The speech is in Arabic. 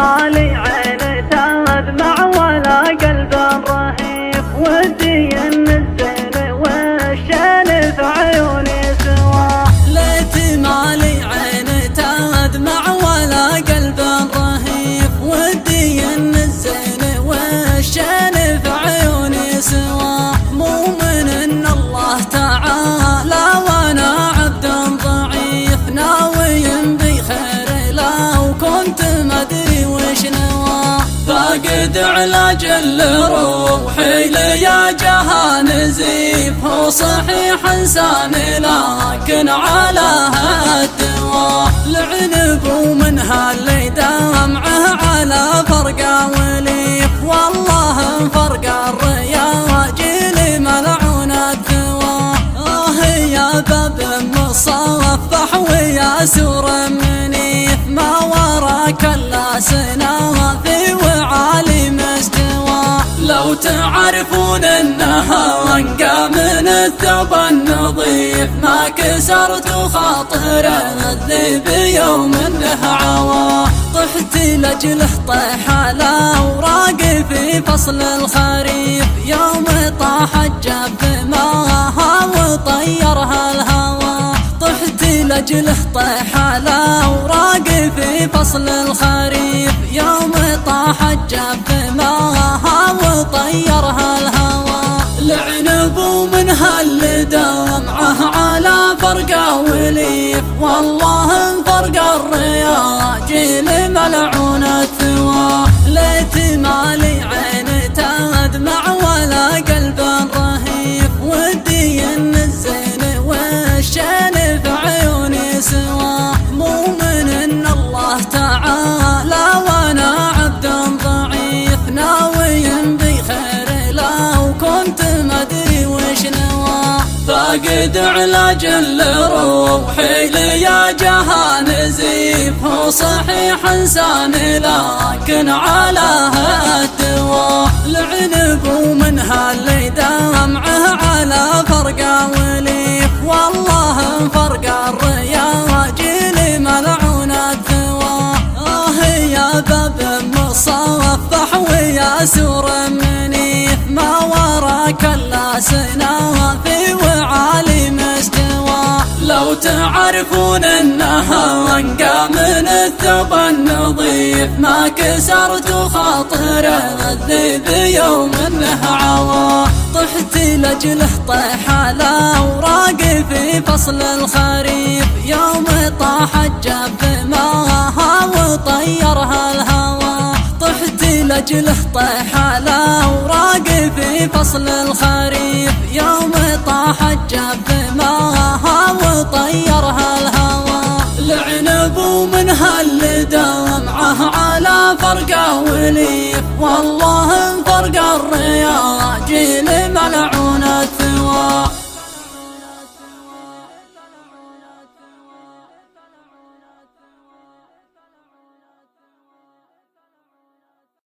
علي فاقد علاج لروحي ليا جها نزيف هو صحيح انساني لكن على الدواء العنب ومنها اللي دمعه على فرقه وليف. والله فرق الرياجيل ملعون الثوى آه يا باب مصفح ويا سور منيف. ما وراك إلا سنافي لو تعرفون انها انقى من الثوب النظيف ما كسرت خاطر الذيب يوم انه عوى طحت لجله طيح على أوراق في فصل الخريف. يوم طاح الجب ماها وطيرها الهوى. طحت لجله طيح على أوراق في فصل الخريف. يوم طاح الجب فرقه وليف والله فرق الرياجيل ملعون فاقد علاج لروحي ليا جها نزيف هو صحيح انساني لكن على الدواء العنب ومنها اللي دمعه على فرقه وليف. والله فرق الرياجيل ملعون الثوى آه يا باب مصفح ويا سور منيف. ما وراك إلا تعرفون أنها انقى من الثوب النظيف. ما كسرت خاطر الذيب يوم انه عوى طحت لجله طيح على اوراق في فصل الخريف. يوم طاح الجب ماها وطيرها الهوى. طحت لجله طيح على اوراق في فصل الخريف. يوم طاح الجب فرقه وليف والله الرياجيل